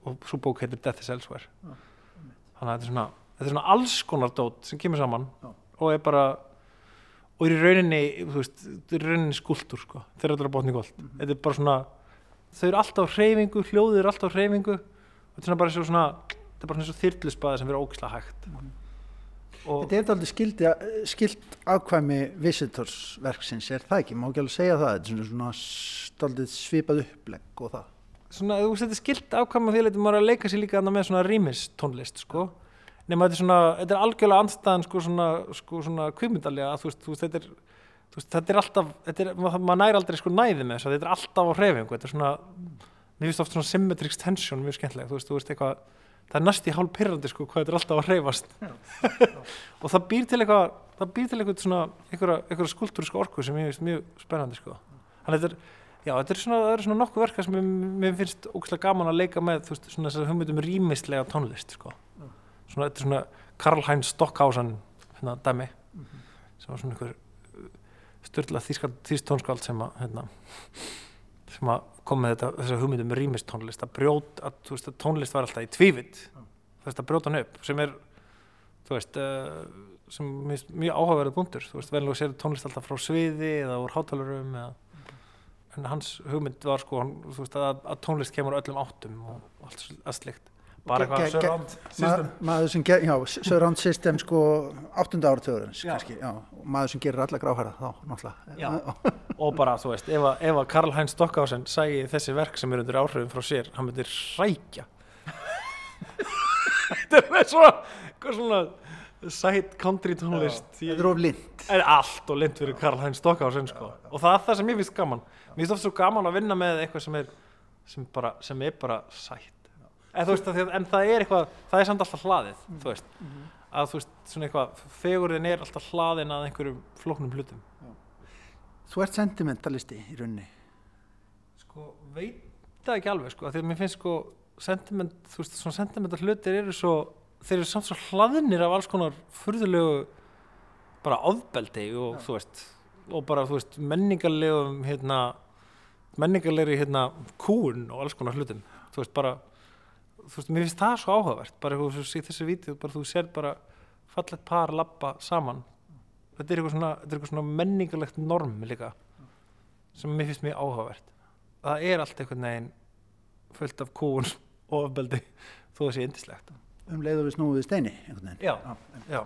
Og svo bók heitir Death is Elsewhere. Þannig að þetta er svona þetta er svona alls konar dót sem kemur saman Já. og er bara og er í rauninni, þú veist, í rauninni skúltur sko, þeir eru alltaf botni gólt þetta er bara svona, þau eru alltaf hreyfingu hljóðið eru alltaf hreyfingu og þetta er svona bara eins og svona, þetta er bara eins og þyrluspaði sem verður ógislega hægt. Og Þetta er aldrei skildi, skilt afkvæmi visitorsverksins, er það ekki? Má ekki alveg segja það, þetta er svona staldið svipað upplegg og það. svona, þú veist, þetta er skilt ákvæm að því að maður er að leika sér líka þarna með svona rýmistónlist sko, nema þetta er svona þetta er algjörlega andstæðan sko svona, sko, svona kvikmyndalega, þú veist, þú veist, þetta er veist, þetta er alltaf, þetta er, maður, næri aldrei sko næði með þess að þetta er alltaf á hreyfingu þetta er svona, mér finnst oft svona symmetrics tension mjög skemmtileg, þú veist, þú veist eitthvað það er næst í hálf pyrrandi sko hvað þetta er alltaf að hreyfast. Og það býr til eitthvað það býr til eitthvað svona eitthvað, skúltúriska orku sem ég finnst mjög spennandi sko. Þannig að þetta er er svona, það eru svona nokkuð verka sem mér, finnst ógæslega gaman að leika með, þú veist, svona þessar hugmyndum rýmislega tónlist, sko. Svona, þetta er svona Karl-Heinz Stockhausen, hérna, dæmi, sem var svona einhver styrla þýst tónskáld sem að, hérna, sem að kom með þetta, þessar hugmyndum rýmistónlist, að brjóta, að, þú veist, að tónlist var alltaf í tvívitt, veist, að brjóta hann upp, sem er, þú veist uh, sem finnst mjög áhugaverið punktur. Þú veist, venlega sér tónlist alltaf frá sviði eða úr hátalurum eða en hans hugmynd var sko hann, þú veist, að, að tónlist kemur öllum áttum og allt slikt bara eitthvað Ma, system. maður sem ger, já, surround system sko áttunda áratöðurins Já. kannski, já, maður sem gerir alla gráhæra þá, náttúrulega. Já. og bara, þú veist, ef að, ef að Karl Heinz Stockhausen sæi þessi verk sem er undir áhrifum frá sér, hann myndir rækja þetta er svona eitthvað svona sætt country tónlist þetta er of lind allt og lind fyrir Karl Heinz Stockhausen sko. og það er það sem ég finnst gaman. Mér finnst oft svo gaman að vinna með eitthvað sem er sem, bara, sem er bara sætt en, veist, að, því að- en það er eitthvað það er samt alltaf hlaðið þú veist, að þú veist, svona eitthvað fegurðin er alltaf hlaðin að einhverjum flóknum hlutum. Þú ert sentimentalisti í rauninni. Sko, veit það ekki alveg sko, af því að mér finnst sko sentiment, þú veist, svona sentimental hlutir eru svo, þeir eru samt svo hlaðinir af alls konar furðulegu bara ofbeldi og þú veist, og bara þú veist menningarlegum hérna menningarlegri hérna kúun og alls konar hlutum, þú veist, bara þú veist, mér finnst það svo áhugavert bara eitthvað svo í þessu vídeo, bara þú sér bara fallegt par labba saman. Þetta er eitthvað svona, er eitthvað svona menningarlegt norm líka sem mér finnst mjög áhugavert. Það er allt einhvern veginn fullt af kúun og ofbeldi þó það sé indislegt um leið og við snúum við steini einhvern veginn. Já, já,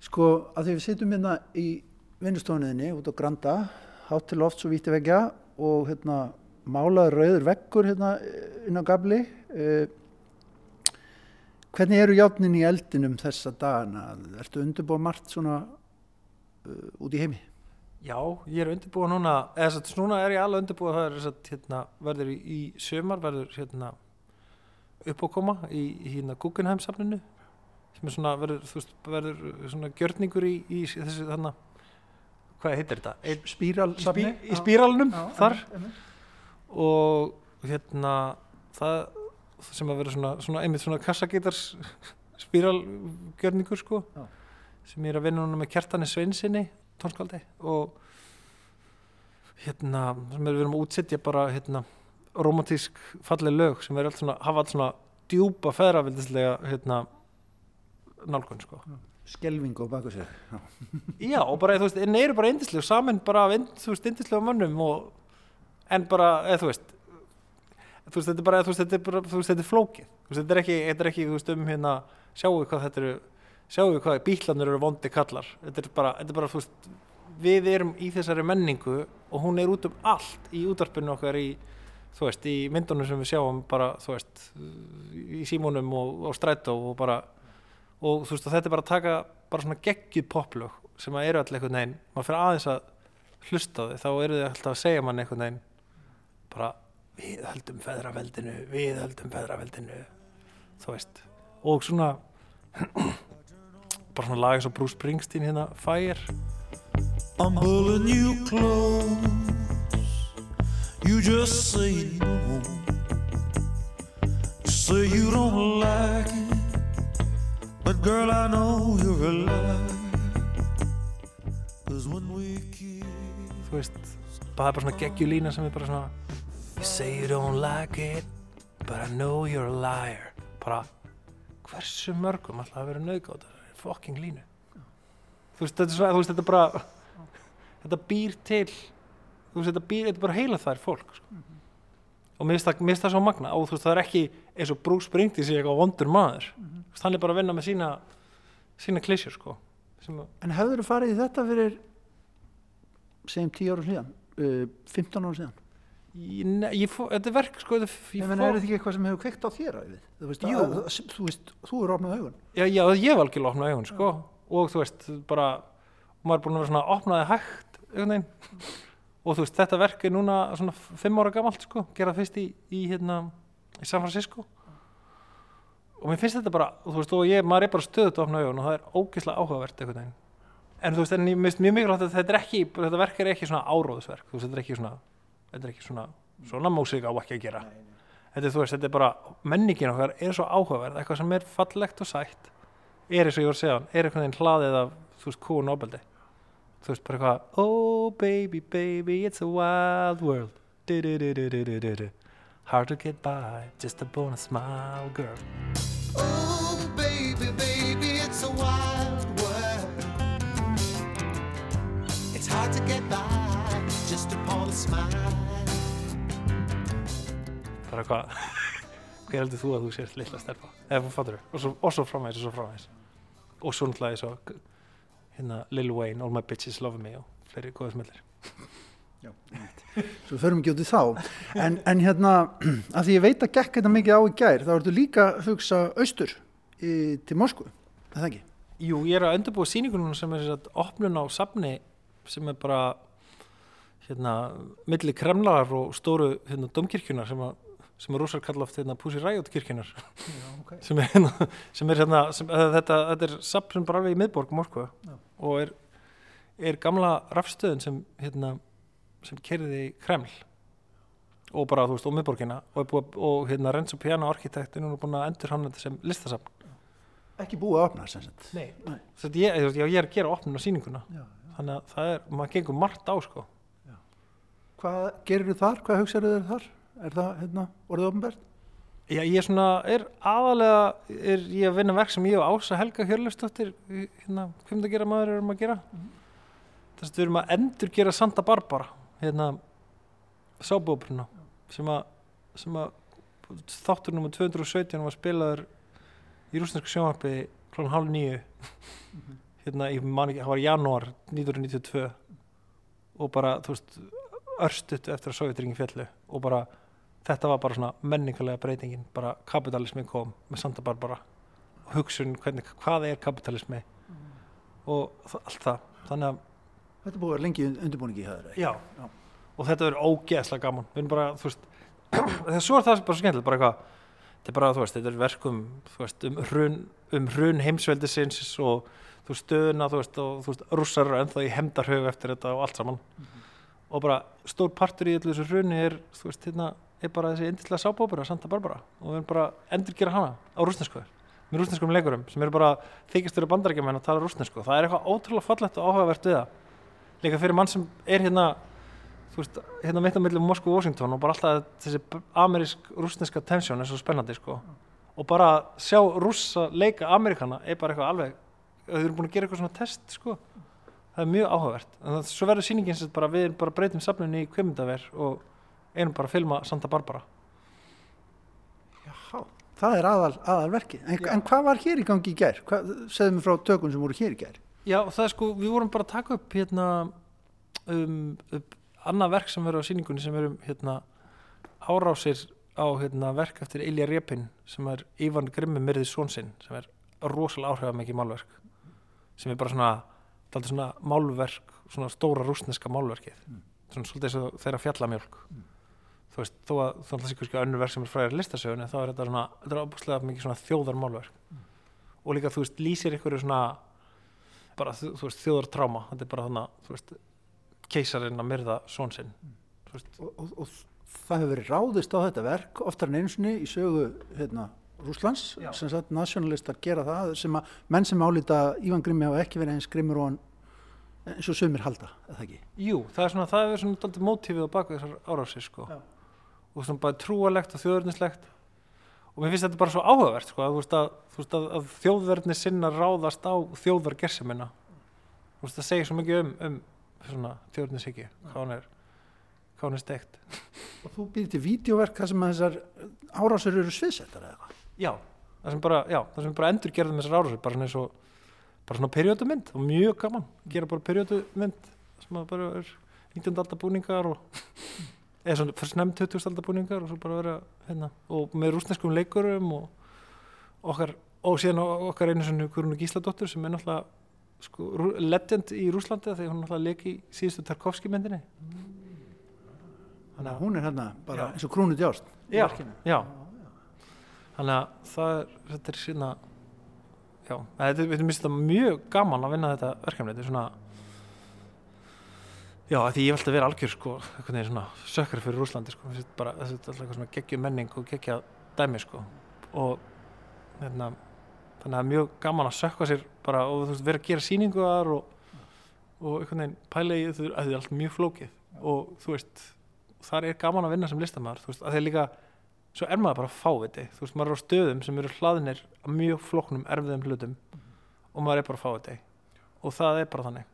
Sko, að því við sitjum hérna í vinnustofunniðinni út á Granda, hátt til loft svo víti vekja og hérna málaður rauður vekkur hérna inn á gabli. Eh, hvernig eru játnin í eldinum þessa dagana? Ertu undirbúið margt svona uh, út í heimi? já, ég er undirbúið núna eða að núna er ég alveg undirbúið það er að hérna, verður í, í sömar verður hérna uppákoma í, í hérna Guggenheim safninu sem er svona verður, veist, verður svona gjörningur í, í þessu þarna hvað heitir þetta? Ein, Spíral í, spí, í spíralnum þar og hérna það sem að vera svona, svona einmitt svona kassagítars spíralgjörningur sko Já. sem ég er að vinna núna með kjartani Sveinsinni tónskáldi og hérna sem er við erum að útsetja bara hérna romantísk falleg lög sem er allt svona, hafa allt svona djúpa feðravildislega hérna nálgun sko Skelvingu á baku sér. Já. Og bara, þú veist, en eru bara indislega saman bara af, þú veist, indislega mönnum og, en bara, eða þú veist þú veist, þetta er bara, þú veist, þetta er bara, þú veist, þetta er flókið, þú veist, þetta er ekki, þetta er ekki, þú veist, um hérna, sjáu við hvað þetta eru, sjáu við hvað bíklanur eru vondi kallar, þetta er bara, þetta er bara, þú veist, við erum í þessari menningu og hún er út um allt í útvarpinu okkar í, þú veist, í myndunum sem við sjáum bara, þú veist, í símónum og, og strætó og bara, og þú veist og þetta er bara að taka bara svona geggjud poplög sem að eru allir einhvern veginn. Maður fyrir aðeins að hlusta þau þá eru þau alltaf að segja mann einhvern veginn bara við höldum feðraveldinu við höldum feðraveldinu þú veist og svona bara svona lag eins og Bruce Springsteen hérna Fire I'm pulling you close. You just say no. You say you don't like it. But girl, I know you're a liar. Cause when we kiss, þú veist það er bara svona geggjulína sem er bara svona You say you don't like it but I know you're a liar. Bara hversu mörgum alltaf að vera nöðgátt fucking línu? Þú veist þetta er svona þú veist þetta er bara þetta býr til þú veist þetta býr þetta er bara heila þær fólk sko. og mér finnst það, mér finnst það svo magna og þú veist það er ekki eins og Bruce Springsteen sé eitthvað vondur maður. Veist hann er bara að vinna með sína sína klísjur sko En hefur þú farið í þetta fyrir segjum 10 ára síðan, uh, 15 ára síðan? Ég, fó, þetta er verk sko Ég menn, fó, er þetta ekki eitthvað sem hefur kveikt á þér æfið? Þú veist, að, þú veist, þú er opnað augun. Já, já, ég hef algjörlega opnað augun, sko. Og þú veist, bara maður er búin að vera svona opnaði hægt og þú veist, þetta verk er núna svona f- fimm ára gamalt, sko. Gerað fyrst í, í hérna í San Francisco. Og mér finnst þetta bara, þú veist, og ég, maður er bara stöðut að opna augun og það er ógeðslega áhugavert en þú veist, en ég finnst mjög mikilvægt að þetta ekki þetta verk er ekki svona áróðsverk. Þú veist, þetta er ekki svona þetta er ekki svona, svona músík á ekki að gera. Nei, nei. Þetta, er, veist, þetta er bara, menningin okkar er svo áhugaverð eitthvað sem er fallegt og sætt. Er eins og ég voru að segja hann, er einhvern veginn hlaðið af, þú veist, kúun ábeldi þú veist, bara eitthvað oh baby, baby, it's a wild world. Du, du, du, hard to get by just a bonus smile girl. Oh baby, baby, it's a wild world. It's hard to get by. Bara hvað? Hver heldur þú að þú sért litla stelpa? Eða fattur þau, og svo, og svo framvegis og svo framvegis. Og svo náttúrulega svo hérna Lil Wayne, All My Bitches Love Me og fleiri góða smellir. Svo við förum ekki út í þá. En, en hérna, að því ég veit að gekk þetta mikið á í gær, þá ertu líka að hugsa austur í, til Moskvu, er það ekki? Jú, ég er að undirbúa sýningunum sem er að opnun á safni sem er bara hérna, milli kremlar og stóru hérna, domkirkjunar sem að sem er rúsar kalla oft hérna Pussy Riot kirkjunar okay. sem er hérna, sem er hérna sem, uh, þetta, þetta er safn sem bara alveg í miðborg Já. og er, er gamla rafstöðin sem hérna sem kerði í Kreml og bara þú veist og miðborgina og, búið, og hérna Renzo Piano arkitekt er núna búin að endur hann þetta sem listasafn Ekki búið að opna, sem sagt. Nei. Nei. Ég, ég, ég er að gera opnun á sýninguna Já, þannig að það er, maður gengur margt á sko Hvað gerir þú þar? Hvað hugsaðu þér þar? Er það, hérna, orðið ofnbært? Já, ég er svona, er aðalega, er ég að vinna verk sem ég og Ása Helga Hjörleifsdóttir, hérna, hvað að gera maður erum að gera? Þess að við erum að endur gera Santa Barbara, hérna, sábópruna, sem að, sem að þáttur nummer 217 var spilaður í rúsnesku sjónvarpi klón halv nýju, hérna, ég man ekki, það var janúar 1992 og bara, þú veist, örstutt eftir að Sovjetringin fjallu og bara þetta var bara svona menningarlega breytingin bara kapitalismin kom með Santa Barbara. Og hugsun hvernig, hvað er kapitalismi og þa- allt það. Þannig að Þetta er búið að vera lengi undirbúningi í höður. já, og þetta verður ógeðslega gaman. Við erum bara, þú veist svo er það bara svo skemmtilegt, bara eitthvað þetta er bara, þú veist, þetta er verkum þú veist, um hrun, um hrun heimsveldisins og þú veist, stöðuna þú veist, og þú veist, rússar eru ennþá í hemdarhug eftir þetta og allt saman og bara stór partur í öllu þessu hruni er, þú veist, hérna er bara þessi indislega sábópera, Santa Barbara. Og við erum bara að endurgera hana á rúsnesku með rúsneskum leikurum sem eru bara þykjastur bandarækjumenn að tala rúsnesku það er eitthvað ótrúlega fallegt og áhugavert við það. Líka fyrir mann sem er hérna þú veist, hérna mitt á milli Moskva og Washington og bara alltaf þessi amerísk-rúsneska tensjón er svo spennandi sko. Og bara sjá rússa leika Amerikana er bara eitthvað alveg þau eru búin að gera eitthvað svona test sko það er mjög áhugavert en það, svo verður sýningin sem bara við bara breytum safnunni í kvimdaver og einum bara að filma Santa Barbara Já, það er aðal, aðal verkið. En, en hvað var hér í gangi í gær? Hvað, segðu mig frá tökum sem voru hér í gær. Já, það er sko, við vorum bara að taka upp hérna um, upp annað verk sem verður á sýningunni sem verður hérna árásir á hérna verk eftir Ilja Repin sem er Ívan Grimmi Myrði Svonsinn sem er rosalega áhrifamikið málverk sem er bara svona, dálítið svona málverk, svona stóra rúsneska málverkið. Svona svolítið eins og þeirra fjallamjólk. Þú veist, þó að ætla sig kannski önnur verk sem er fræðir listasögunni þá er þetta svona, þetta er ábúslega mikið svona þjóðarmálverk. Og líka þú veist, lýsir ykkur svona bara þú, veist, þjóðartráma. Þetta er bara þannig, þú veist keisarinn að myrða són sinn. Þú veist, Og, og, og það hefur verið ráðist á þetta verk oftar en einu sinni í sögu hérna, Rúslands, Já. sem sagt nationalistar gera það sem að menn sem álíta Ívan Grimmi hafa ekki verið eins grimmur og hann eins og sumir halda, eða ekki? jú, það er svona það er svona daldið mótífið á baku þessar árásir sko. Já. og svona bara trúalegt og þjóðverðnislegt og mér finnst þetta bara svo áhugavert sko, að, þú veist, að, að, að þjóðverðni sinna ráðast á þjóðvergersemina þú veist, það segir svo mikið um, um svona þjóðverðnishyggju hvað hún er hvað hún er steikt Og þú býðir til vídeoverk þar sem að þessar árásur eru sviðsettar eða eitthvað? Já, það sem bara, já, það sem bara endur gerðum þessar árásir bara svona eins og bara svona periódumynd og mjög gaman, gera bara periódumynd sem bara er 19. aldar búningar og eða svona fyrir snemmt 20. aldar búningar og svo bara vera hérna og með rúsneskum leikurum og okkar og síðan okkar einu svona Guðrún Gísladóttur sem er náttúrulega sko, legend í Rúslandi þegar hún náttúrulega leik í síðustu Tarkovski myndinni Þannig að hún er hérna bara Já. eins og krúnu djást. í já, já þannig að það er þetta er sína já, þetta er, þetta þetta mjög gaman að vinna þetta verkefni. Þetta er svona já, því ég veldi að vera algjör sko, einhvern veginn svona sökkar fyrir Rúslandi sko, bara, þessi er alltaf eitthvað svona geggjum menning og geggja dæmi sko. Og hérna þannig að það er mjög gaman að sökka sér bara og þú veist, vera að gera sýningu þar og, og einhvern veginn pæla í þau að það er allt mjög flókið. Og þú veist, þar er gaman að vinna sem listamæður, þú veist, að þeir líka svo er maður bara fáviti, þú veist, maður er á stöðum sem eru hlaðinir að mjög flóknum erfiðum hlutum og maður er bara fáviti. Og það er bara þannig.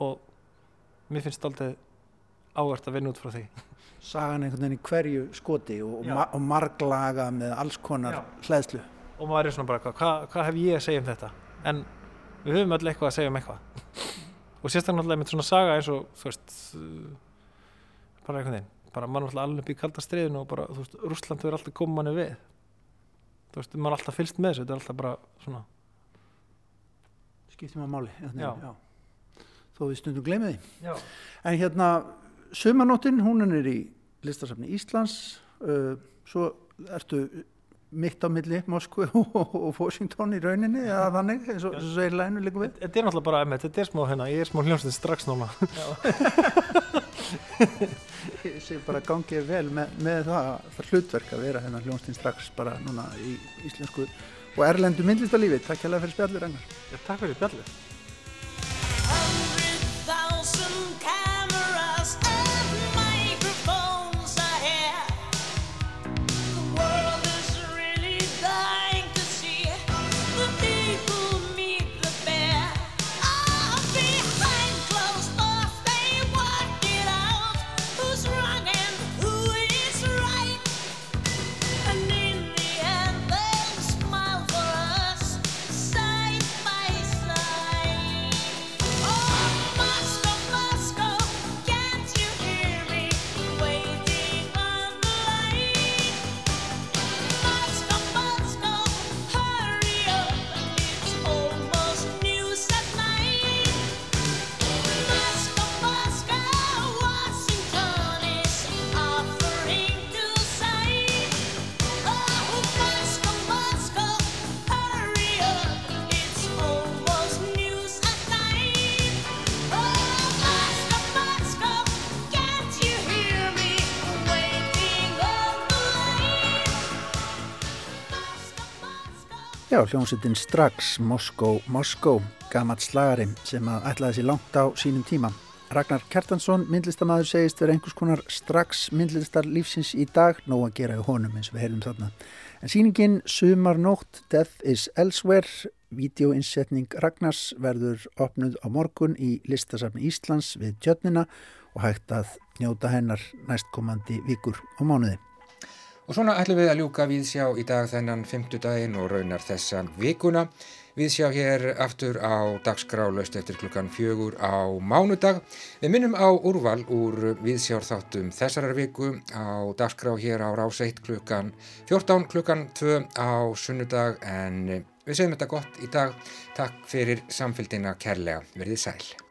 Og mér finnst aldrei áhvert að vinna út frá því. Sagan einhvern veginn í hverju skoti og, ma og marglaga með alls konar Já. hlæðslu og maður er svona bara, hvað hva, hef ég að segja um þetta? En við höfum öll eitthvað að segja um eitthvað. Og sérstaklega með svona saga eins og þú veist bara einhvern veginn, bara maður náttúrulega alveg upp í kalda streiðinu og bara, þú veist, Rússland verður alltaf komið manni við þú veist, er alltaf fylst með þessu þetta er alltaf bara svona skiptum að máli Já. já. þó við stundum gleymið því Já. en hérna sumanóttin hún er í listasafni Íslands uh, svo ertu mitt á milli Moskvu og, Washington í rauninni eða þannig eins og segir lænu líka við þetta er náttúrulega bara, þetta er smá hérna ég er smá hljómsveit strax núna ég segi bara gangið vel með, með það, það hlutverk að vera hérna hljónstinn strax bara núna í íslensku og erlendu myndlistalífi takk hérlega fyrir spjallir Já, takk fyrir bjallið Já, hljómsveitin strax Moskó, Moskó, gamalt slagari sem að ætlaði sér langt á sínum tíma. Ragnar Kjartansson, myndlistamæður, segist vera einhvers konar strax myndlistar lífsins í dag, nóg að gera í honum eins og við heyrðum þarna. En síningin Sumarnótt, Death is Elsewhere, vídeoinsetning Ragnars verður opnuð á morgun í listasafni Íslands við tjötnina og hægt að njóta hennar næstkomandi vikur og mánuði. Og svona ætlum við að ljúka viðsjá í dag þennan fymtudaginn og raunar þessa vikuna. Viðsjá hér aftur á dagskrá löst eftir klukkan fjögur á mánudag. Við minnum á úrval úr viðsjárþáttum þessarar viku á dagskrá hér á rás 1 klukkan 14 klukkan 2 á sunnudag en við segjum þetta gott í dag. Takk fyrir samfélgina kærlega. Verðið sæl.